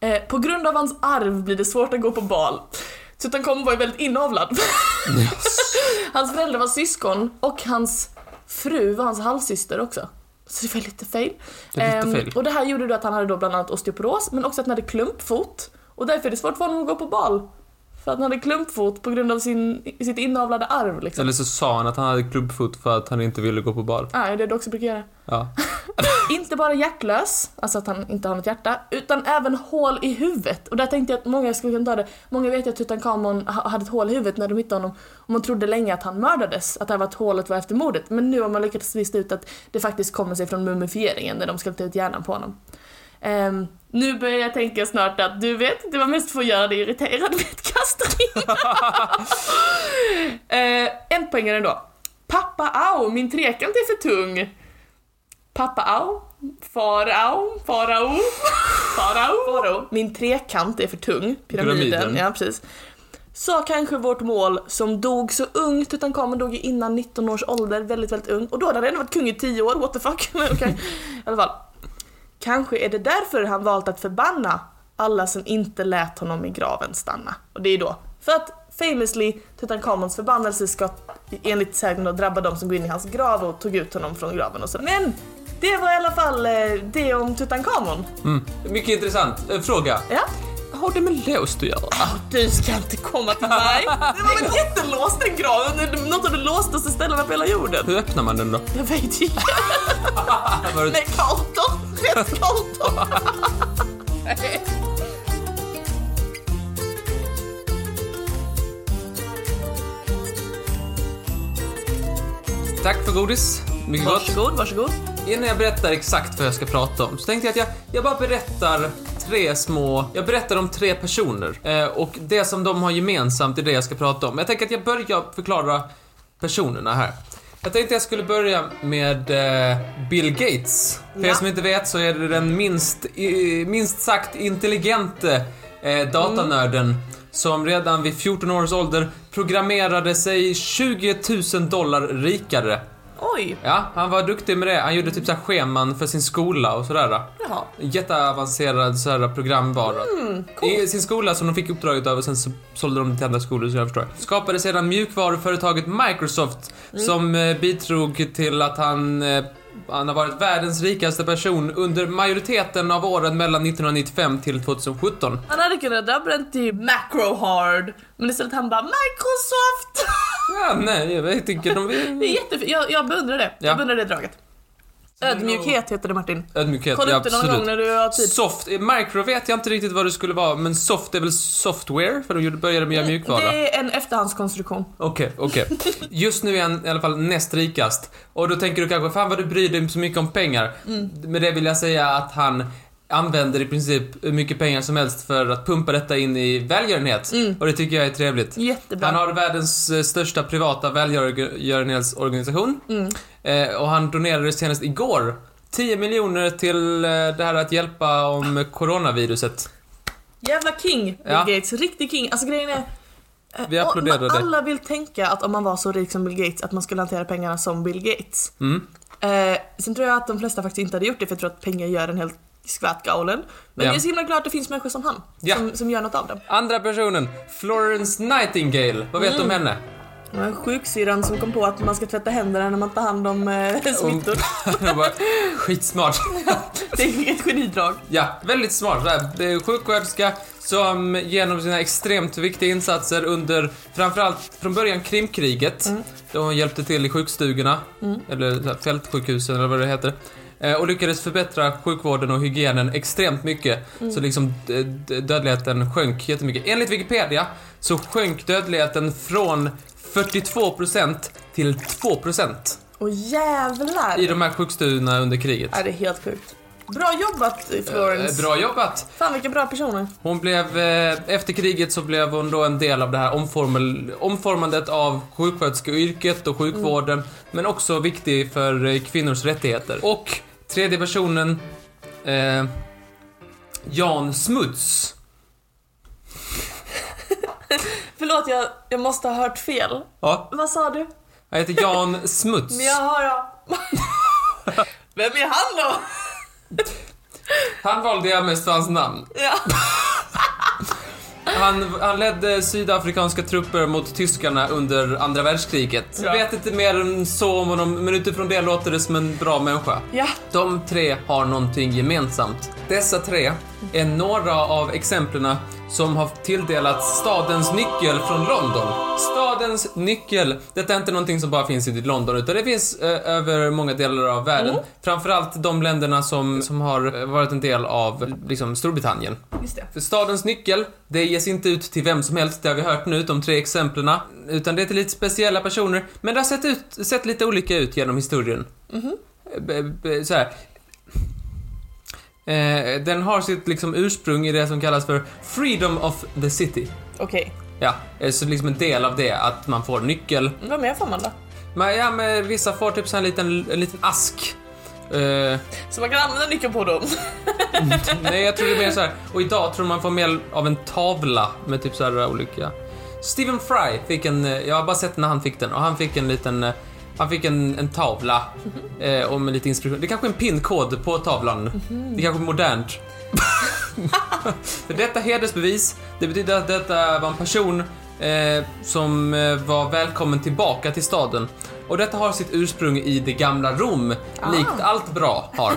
Eh, på grund av hans arv blir det svårt att gå på bal. Tutankhamon var ju väldigt inavlad. hans föräldrar var syskon och hans fru var hans halvsyster också. Så det var lite fel. Det lite Ehm, fel. och det här gjorde då att han hade då bland annat osteoporos, men också att han hade klumpfot. Och därför är det svårt för honom att gå på bal. För att han hade klumpfot på grund av sin, sitt inavlade arv liksom. Eller så sa han att han hade klubbfot för att han inte ville gå på bal. Nej, det är det också brukar göra. Ja. Inte bara hjärtlös, alltså att han inte har något hjärta, utan även hål i huvudet. Och där tänkte jag att många skulle kunna ta det. Många vet ju att Tutankhamon ha- hade ett hål i huvudet när de hittade honom. Och man trodde länge att han mördades, att det här var att hålet var efter mordet. Men nu har man lyckats lista ut att det faktiskt kommer sig från mumifieringen, när de skulle ta ut hjärnan på honom. Ehm, nu börjar jag tänka snart att du vet, det var mest för att göra dig irriterad med ett kastring. uh, en poängare då. Pappa au, min trekant är för tung. Pappa au, farao, farao, farao. Min trekant är för tung, pyramiden. Pyramiden. Ja, precis. Sa kanske vårt mål som dog så ung, Tutankhamon dog ju innan 19 års ålder, väldigt, väldigt ung. Och då hade han ändå varit kung i 10 år, what the fuck. Men okej, i alla fall. Kanske är det därför han valt att förbanna alla som inte lät honom i graven stanna. Och det är då för att famously Tutankhamons förbannelse ska enligt sägnen drabba de som går in i hans grav och tog ut honom från graven och så. Men det var i alla fall eh, det om Tutankhamon. Mm. Mycket intressant. Eh, Fråga. Ja? Har det med låst att göra? Du ska inte komma till mig. Det var väl jättelåst den graven? Är Något av de låstaste ställena på hela jorden. Hur öppnar man den då? Jag vet inte. Med kartor. Rätt kartor. Tack för godis. Mycket gott. Varsågod, varsågod. Innan jag berättar exakt vad jag ska prata om så tänkte jag att jag, jag bara berättar tre små... Jag berättar om tre personer. Eh, och det som de har gemensamt är det jag ska prata om. Jag tänker att jag börjar förklara personerna här. Jag tänkte jag skulle börja med eh, Bill Gates. För er Ja. som inte vet så är det den minst, i, minst sagt intelligente eh, datanörden som redan vid 14 års ålder programmerade sig 20 000 dollar rikare. Oj. Ja, han var duktig med det. Han gjorde typ så scheman för sin skola och sådär. Jaha. Jätteavancerad så här programvara. Mm, I sin skola som de fick uppdraget av och sen så sålde de till andra skolor så jag förstår. Skapade sedan mjukvaruföretaget Microsoft Mm. som eh, bidrog till att han eh, han har varit världens rikaste person under majoriteten av åren mellan 1995 till 2017. Han hade kunnat döpa den till Macro Hard, men istället han bara Microsoft! Ja, nej, jag tycker de Det är vill... jättefint, jag, jag beundrar det. Ja. Jag beundrar det draget. Ödmjukhet heter det Martin. Ödmjukhet, Kolla ja, upp det någon gång absolut. när du har tid. Soft, eh, micro vet jag inte riktigt vad det skulle vara, men soft är väl software? För de gjorde- började med att göra mjukvara. Det är en efterhandskonstruktion. Okej, okej. Just nu är han i alla fall näst rikast. Och då tänker du kanske, fan vad du bryr dig så mycket om pengar. Med det vill jag säga att han använder i princip hur mycket pengar som helst för att pumpa detta in i välgörenhet. Och det tycker jag är trevligt. Jättebra. Han har världens eh, största privata välgörenhetsorganisation. Eh, och han donerade senast igår 10 miljoner till eh, det här att hjälpa om coronaviruset. Jävla king, Bill Ja. Gates. Riktig king. Alltså grejen är... eh, Vi applåderade. och Alla vill tänka att om man var så rik som Bill Gates, att man skulle hantera pengarna som Bill Gates. Mm. Eh, sen tror jag att de flesta faktiskt inte hade gjort det, för jag tror att pengar gör en helt skvätt galen. Men Ja. jag är så himla glad att det finns människor som han, Ja. som, som gör något av det. Andra personen, Florence Nightingale. Vad vet du om henne? Sjuksyrran som kom på att man ska tvätta händerna när man tar hand om eh, smittor. Jag bara, Skitsmart. Det är ett genidrag. Ja, väldigt smart. Det är sjuksköterska som genom sina extremt viktiga insatser under framförallt från början Krimkriget, då hon hjälpte till i sjukstugorna, eller så här, fältsjukhusen eller vad det heter, eh, och lyckades förbättra sjukvården och hygienen extremt mycket. Så liksom dödligheten sjönk jättemycket. Enligt Wikipedia så sjönk dödligheten från 42% till 2% Och jävlar! i de här sjukstugorna under kriget. Ja, det är helt sjukt. Bra jobbat Florence. Eh, Bra jobbat! Fan vilka bra personer. Hon blev, eh, efter kriget så blev hon då en del av det här omformel, omformandet av sjuksköterskeyrket och sjukvården, men också viktig för eh, kvinnors rättigheter. Och tredje personen, eh, Jan Smuts. Förlåt jag, jag måste ha hört fel. Ja, Vad sa du? han heter Jan Smuts. Men jag har jag. Vem är han då? Han valde jag mest för hans namn. Ja. Han, han ledde sydafrikanska trupper mot tyskarna under andra världskriget. Jag Ja. vet inte mer än så om honom, men utifrån det låter det som en bra människa. Ja. De tre har någonting gemensamt. Dessa tre är några av exemplen som har tilldelats stadens nyckel från London. Stadens nyckel. Detta är inte någonting som bara finns i London, utan det finns eh, över många delar av världen. Mm. Framförallt de länderna som, som har eh, varit en del av liksom, Storbritannien. Just det. För stadens nyckel, det ges inte ut till vem som helst, det har vi hört nu, de tre exemplen. Utan det är till lite speciella personer, men det har sett, ut, sett lite olika ut genom historien. B- b- Så här. Eh, den har sitt liksom ursprung i det som kallas för Freedom of the City. Okej. Ja, eh, så liksom en del av det, att man får nyckel. Vad mer får man då? Men, ja, men vissa får typ så en liten, en liten ask. Eh, Så man kan använda nyckeln på dem? Nej, jag tror det är mer så här. Och idag tror man får mer av en tavla med typ så här olika... Stephen Fry fick en... eh, Jag har bara sett när han fick den och han fick en liten... eh, Han fick en, en tavla eh, och med lite inspiration. Det är kanske är en pinkod på tavlan. Det är kanske är modernt. För detta hedersbevis, det betyder att detta var en person eh, som eh, var välkommen tillbaka till staden. Och detta har sitt ursprung i det gamla Rom, likt allt bra har.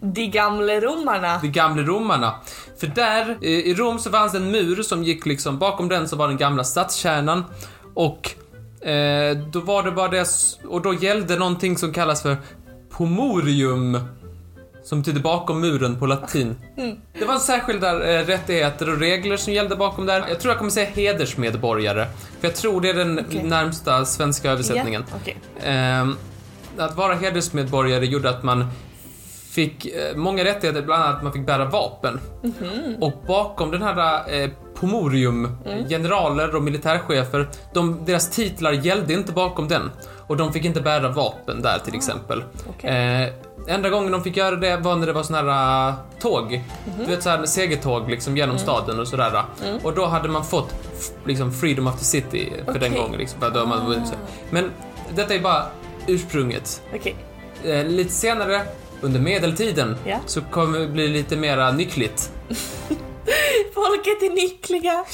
De gamla romarna. de gamla romarna. För där, eh, i Rom så fanns det en mur som gick liksom, bakom den så var den gamla stadskärnan. Och eh, då var det bara det, och då gällde någonting som kallas för pomorium. Som betyder bakom muren på latin. Det var särskilda eh, rättigheter och regler som gällde bakom där. Jag tror jag kommer säga hedersmedborgare. För jag tror det är den Okej. närmsta svenska översättningen. Ja, okej. Ehm, att vara hedersmedborgare gjorde att man fick eh, många rättigheter, bland annat att man fick bära vapen. Och bakom den här eh, pomorium, generaler och militärchefer, de, deras titlar gällde inte bakom den. Och de fick inte bära vapen där till exempel. okej. Eh, enda gången de fick göra det var när det var såna här uh, tåg. Du vet såhär segertåg liksom genom staden och sådär. Och då hade man fått liksom freedom of the city för den Okej. gången liksom. För då man så. Men detta är bara ursprunget. Okej. Eh, lite senare, under medeltiden, Ja. så kommer det bli lite mera nyckligt. Folket är nyckliga.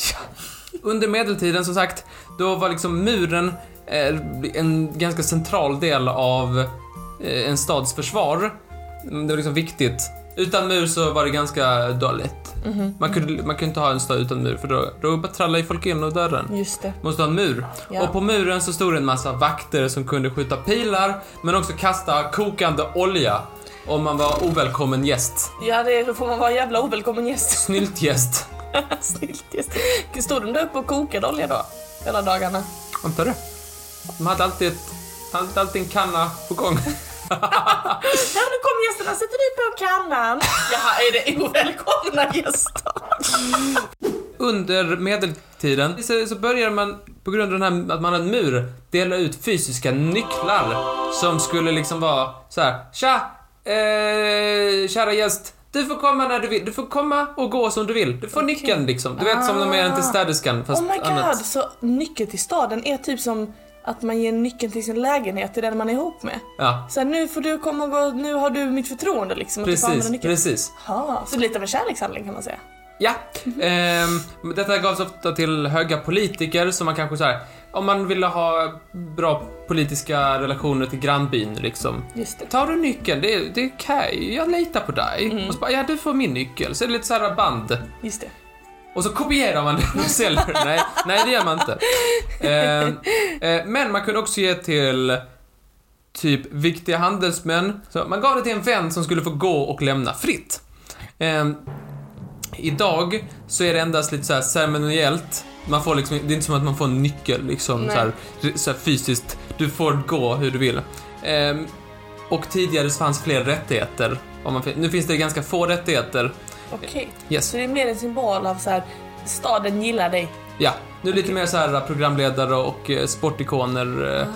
Under medeltiden, som sagt, då var liksom muren eh, en ganska central del av eh, en stads försvar. Mm, Det var liksom viktigt. Utan mur så var det ganska dåligt. Man, kunde, man kunde inte ha en stad utan mur, för då, då bara trallar ju folk in och dörren. Just det. måste ha en mur. Ja. Och på muren så stod det en massa vakter som kunde skjuta pilar, men också kasta kokande olja om man var ovälkommen gäst. Ja, det får man vara en jävla ovälkommen gäst. Snyltgäst. Snyggt gäst. Stod de där uppe och kokade olja då? Hela dagarna? Antar det. De hade alltid, ett, hade alltid en kanna på gång. Ja, nu kommer gästerna. Sätter du på kannan? Jaha, är det ovälkomna gäster? Under medeltiden så, så började man, på grund av den här, att man hade en mur, dela ut fysiska nycklar som skulle liksom vara så här: Tja! Eh, kära gäst. Du får komma när du vill. Du får komma och gå som du vill. Du får nyckeln liksom. Du vet som de är till städerskan fast Oh my god, annat. så nyckeln till staden är typ som att man ger nyckeln till sin lägenhet till den man är ihop med. Ja, Så här, nu får du komma och gå, nu har du mitt förtroende liksom. Att du precis, precis. Ha, så lite av en kärlekshandling kan man säga. Ja, ehm, detta gavs ofta till höga politiker som man kanske så här, om man ville ha bra politiska relationer till grannbyn liksom. Tar du nyckeln? Det, är- det är okej, jag litar på dig. Och så bara, ja du får min nyckel. Så är det lite så här band. Just det. Och så kopierar man den och säljer. Nej, nej det gör man inte. Ehm, eh, men man kunde också ge till typ viktiga handelsmän. Så man gav det till en vän som skulle få gå och lämna fritt. Ehm, idag så är det endast lite så här ceremoniellt. Man får liksom, det är inte som att man får en nyckel liksom så här, så här fysiskt. Du får gå hur du vill. Ehm, Och tidigare så fanns fler rättigheter. Man, nu finns det ganska få rättigheter. Okej. Yes. Så det är mer en symbol av så här, staden gillar dig. Ja, nu lite mer så här programledare och eh, sportikoner. eh.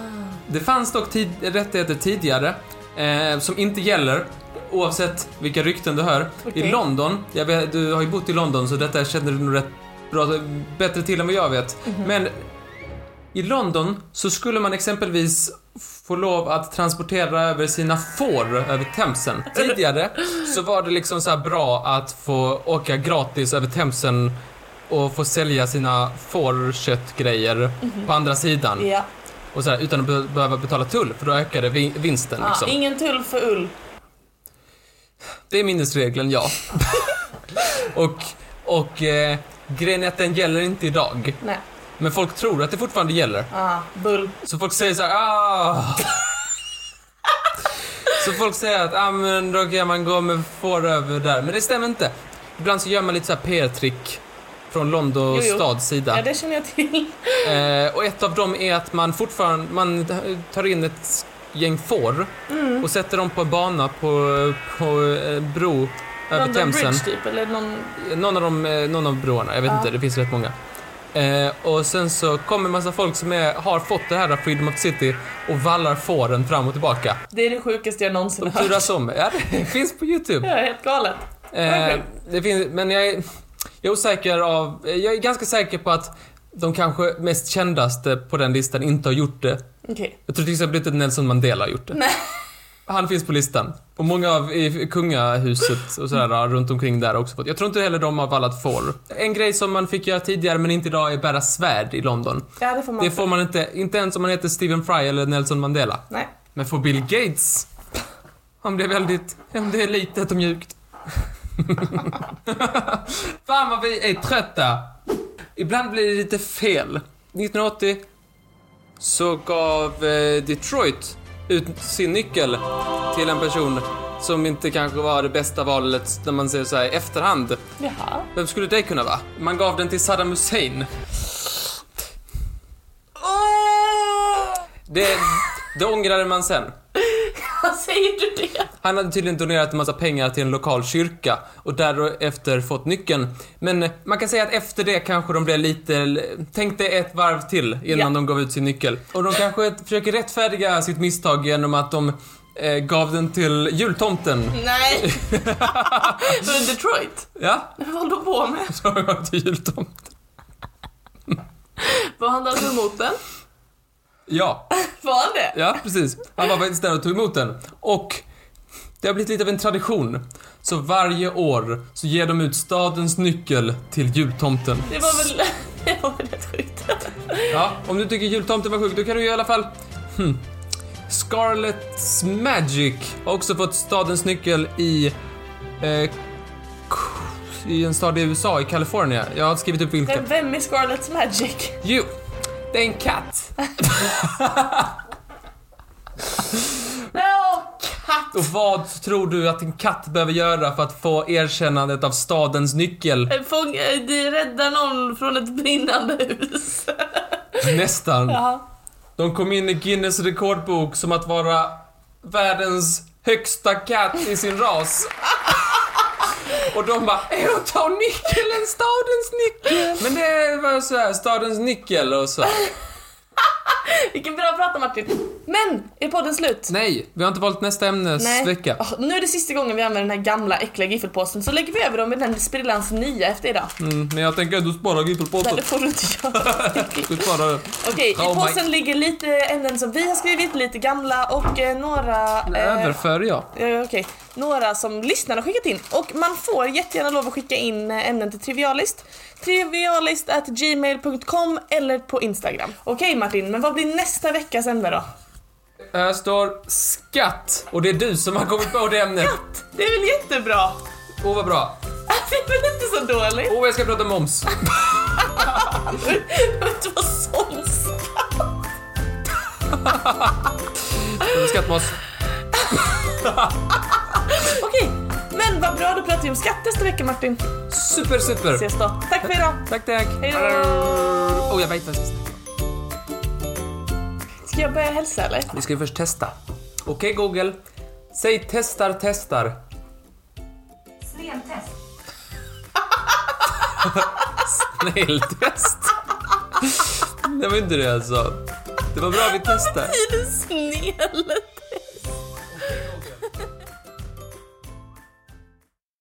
Det fanns dock tid, rättigheter tidigare eh, som inte gäller oavsett vilka rykten du hör. Okej. I London, jag vet, du har ju bott i London så detta känner du nog rätt bra, bättre till än vad jag vet. Men i London så skulle man exempelvis få lov att transportera över sina får över Themsen. Tidigare så var det liksom så här bra att få åka gratis över Themsen och få sälja sina fårköttgrejer på andra sidan. Ja. Och så här, utan att be- behöva betala tull, för då ökade vi- vinsten ja liksom. ingen tull för ull. Det är minnesregeln, ja. och och eh, grejen är att den gäller inte idag. Nej. Men folk tror att det fortfarande gäller. Ah, bull. Så folk säger så här, ah. Så folk säger att, ah, men då kan man gå med får över där. Men det stämmer inte. Ibland så gör man lite så här PR-trick från London Jo, jo. stads sida. Ja, det känner jag till. Eh, och ett av dem är att man fortfarande, man tar in ett gäng får Mm. och sätter dem på en bana på, på eh, bro över London Themsen. Bridge typ, eller någon... Någon av, dem, eh, någon av broarna, jag vet Ja. inte, det finns rätt många. Eh, och sen så kommer en massa folk som är, har fått det här Freedom of City och vallar fåren fram och tillbaka. Det är det sjukaste jag någonsin De har hört. turas om. Ja, det finns på YouTube. Ja, helt galet. Eh, det finns, men jag är, jag är osäker av, jag är ganska säker på att de kanske mest kändaste på den listan inte har gjort det. Okej. Jag tror till exempel inte Nelson Mandela har gjort det. Nej. Han finns på listan. Och många av i kungahuset och sådär runt omkring där har också fått. Jag tror inte heller de har vallat får. En grej som man fick göra tidigare men inte idag är bära svärd i London. Ja, det får man Det får man inte, inte ens om man heter Stephen Fry eller Nelson Mandela. Nej. Men får Bill Gates, han blev väldigt, om det är litet och mjukt. Fan vad vi är trötta. Ibland blir det lite fel. 1980 så gav eh, Detroit ut sin nyckel till en person som inte kanske var det bästa valet när man ser så här i efterhand. Jaha. Vem skulle det kunna vara? Man gav den till Saddam Hussein. Det, det ångrade man sen. Vad säger du det? Han hade tydligen donerat en massa pengar till en lokal kyrka och därefter fått nyckeln. Men man kan säga att efter det kanske de blev lite, tänkte ett varv till innan Ja. de gav ut sin nyckel. Och de kanske försöker rättfärdiga sitt misstag genom att de eh, gav den till jultomten. Nej. Men Detroit? Ja, Vad håller de på med? så gav de till jultomten. Var han där emot den? Ja, Var han det? ja precis. Han var faktiskt där och tog emot den. Och det har blivit lite av en tradition. Så varje år så ger de ut stadens nyckel till jultomten. Det var väl... Det var väl rätt sjukt. Ja, om du tycker jultomten var sjuk, då kan du ju i alla fall... Hmm. Scarlet's Magic har också fått stadens nyckel i... Eh, I en stad i USA, i Kalifornien. Jag har skrivit upp. Men vem är Scarlet's Magic? Jo, det är en katt. Åh, katt! Och vad tror du att en katt behöver göra för att få erkännandet av stadens nyckel? Eh, de räddar någon från ett brinnande hus. Nästan. Ja. De kom in i Guinness rekordbok som att vara världens högsta katt i sin ras. Och de bara, jag tar nyckeln, stadens nyckel. Men det var så här, stadens nyckel och så. Vilken bra prata Martin. Men, är podden slut? Nej, vi har inte valt nästa ämnesvecka. Åh, nu är det sista gången vi använder den här gamla äckliga giffelpåsen så lägger vi över dem i den sprillans nya efter idag. Mm, men jag tänker ändå spara Nej, giffelpåsen. det får du inte göra. Sparar Okej, i Oh my- påsen ligger lite ämnen som vi har skrivit, lite gamla och eh, några... eh, Överför jag. Ja, Okej, några som lyssnarna har skickat in. Och man får jättegärna lov att skicka in ämnen till Trivialist. Trivialist.gmail.com eller på Instagram. Okej Martin, men vad blir nästa veckas ämne då? Här står skatt. Och det är du som har kommit på det ämnet. Det är väl jättebra? Åh, oh, vad bra. Det är väl inte så dåligt? Åh, jag ska prata moms. Du vad sån Prata skatt med oss. Okej, men vad bra, då pratar vi om skatt nästa vecka Martin. Super, super. Ses då. Tack för idag. Tack, tack. Hej då. Åh, jag vet vad jag ska. Ska jag börja hälsa eller? Vi ska ju först testa. Okej Google, Säg testar, testar. Sneltest. Snälltest. Det var inte det sa. Det var bra vi testade. Är det snäll?